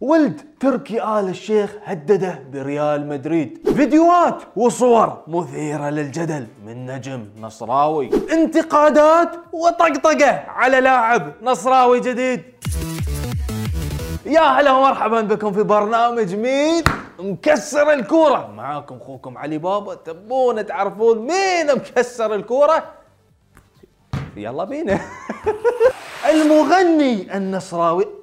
ولد تركي آل الشيخ هدده بريال مدريد. فيديوهات وصور مثيرة للجدل من نجم نصراوي. انتقادات وطقطقة على لاعب نصراوي جديد. يا هلا ومرحبا بكم في برنامج مين؟ مكسر الكورة. معاكم أخوكم علي بابا. تبون تعرفون مين مكسر الكورة؟ يلا بينا. المغني النصراوي.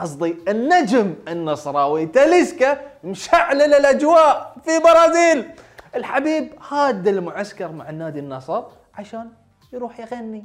قصدي النجم النصراوي. تاليسكا مشعل الأجواء في برازيل. الحبيب هاد المعسكر مع النادي النصر عشان يروح يغني.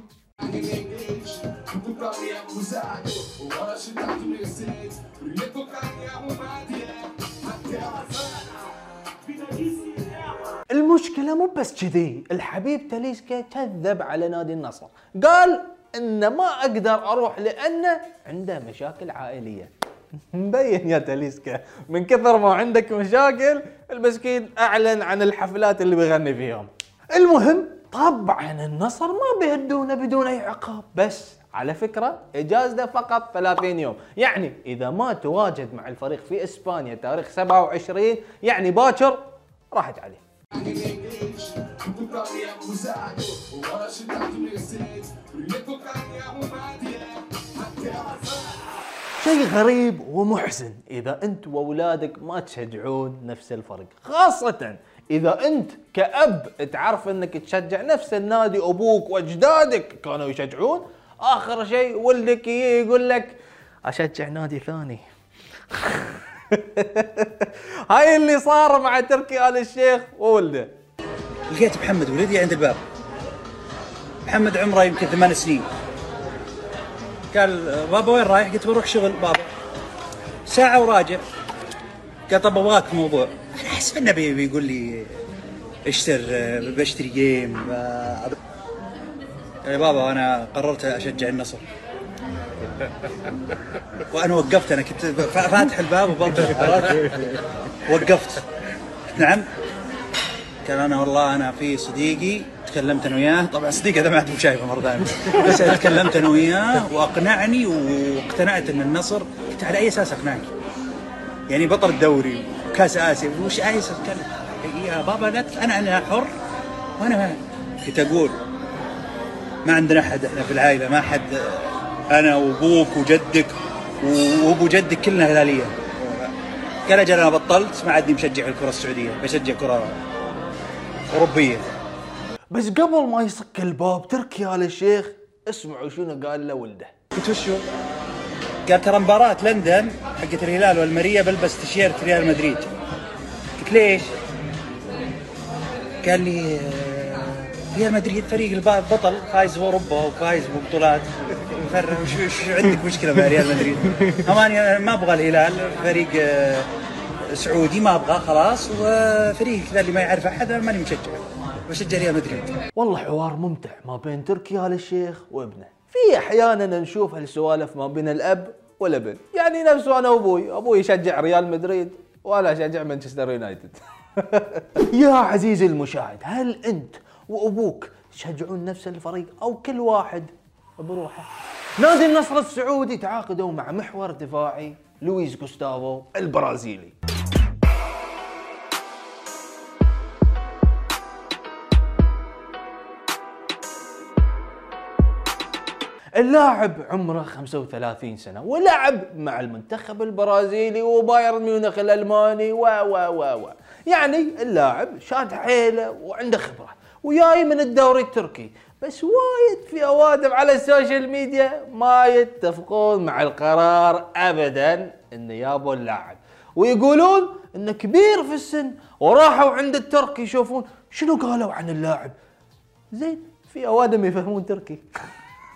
المشكلة مو بس كذي. الحبيب تاليسكا كذب على نادي النصر. قال إن ما أقدر أروح لأنه عنده مشاكل عائلية. مبين يا تاليسكا من كثر ما عندك مشاكل المسكين أعلن عن الحفلات اللي بيغني فيهم. المهم طبعا النصر ما بيهدونه بدون أي عقاب. بس على فكرة إجازته فقط 30 يوم. يعني إذا ما تواجد مع الفريق في إسبانيا تاريخ 27 يعني باكر راحت عليه شيء غريب ومحزن إذا أنت وأولادك ما تشجعون نفس الفريق خاصة إذا أنت كأب تعرف إنك تشجع نفس النادي أبوك وأجدادك كانوا يشجعون آخر شيء ولدك يقول لك أشجع نادي ثاني. هاي اللي صار مع تركي آل الشيخ وولده. لقيت محمد ولدي عند الباب. محمد عمره يمكن ثمان سنين. قال بابا وين رايح؟ قلت بروح شغل بابا. ساعة وراجع قال طب أبغاك في موضوع. أنا احسب إنه بي- بيقول لي اشتر بشتري جيم يا بابا أنا قررت أشجع النصر. وأنا وقفت أنا كنت فا- فاتح الباب وبلطش وقفت. نعم. قال أنا والله أنا في صديقي تكلمت أنا وياه. طبعا صديقي هذا ما عاد شايفه مرة ثانية. بس تكلمت أنا وياه وأقنعني واقتنعت أن النصر قلت على أي أساس أقنعك؟ يعني بطل الدوري وكاس آسيا وش أي أساس؟ يا بابا لا أنا أنا حر. وأنا كنت أقول ما عندنا أحد إحنا في العائلة ما حد. أنا وأبوك وجدك وأبو جدك كلنا هلالية. قال أجل أنا بطلت ما عادني مشجع الكرة السعودية بشجع كرة أوروبية بس قبل ما يصك الباب تركي آل الشيخ اسمعوا شنو قال له ولده قلت وشو؟ قال ترى مباراة لندن حقت الهلال والماريا بلبس تيشيرت ريال مدريد قلت ليش؟ قال لي آه، ريال مدريد فريق الب- البطل فايز باوروبا وفايز ببطولات وش عندك مشكلة مع ريال مدريد؟ أماني ما أبغى الهلال فريق آه، سعودي ما ابغاه خلاص وفريق كذا اللي ما يعرف أحد أنا ماني مشجع. بشجع ريال مدريد. والله حوار ممتع ما بين تركي آل الشيخ وابنه. في أحيانا نشوف هالسوالف ما بين الأب والابن. يعني نفسه أنا وأبوي أبوي يشجع ريال مدريد وأنا أشجع مانشستر يونايتد. يا عزيزي المشاهد هل أنت وأبوك تشجعون نفس الفريق أو كل واحد بروحه؟ نادي النصر السعودي تعاقدوا مع محور دفاعي لويس جوستافو البرازيلي. اللاعب عمره 35 سنة ولعب مع المنتخب البرازيلي وبايرن ميونخ الألماني و و و و. يعني اللاعب شاد حيله وعنده خبرة وجاي من الدوري التركي. بس وايد في أوادم على ال social media ما يتفقون مع القرار ابدا ان يابوا اللاعب. ويقولون إنه كبير في السن وراحوا عند الترك يشوفون شنو قالوا عن اللاعب. زين في أوادم يفهمون تركي.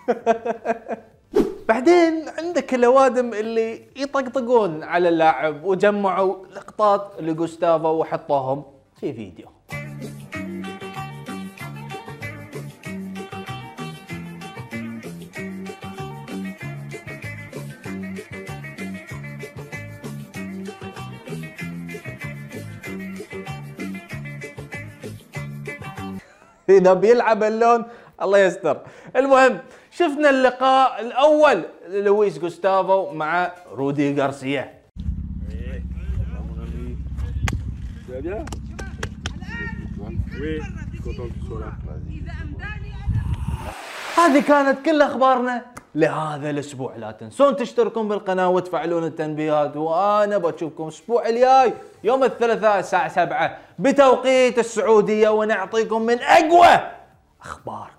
بعدين عندك الأوادم اللي يطقطقون على اللاعب وجمعوا لقطات لجوستافو وحطوهم في فيديو. اذا بيلعب اللون الله يستر. المهم شفنا اللقاء الأول لويس جوستافو مع رودي غارسيا. هذه كانت كل أخبارنا لهذا الأسبوع. لا تنسون تشتركون بالقناة وتفعلون التنبيهات وأنا بشوفكم الأسبوع الجاي يوم الثلاثاء الساعة 7 بتوقيت السعودية ونعطيكم من أقوى أخبار.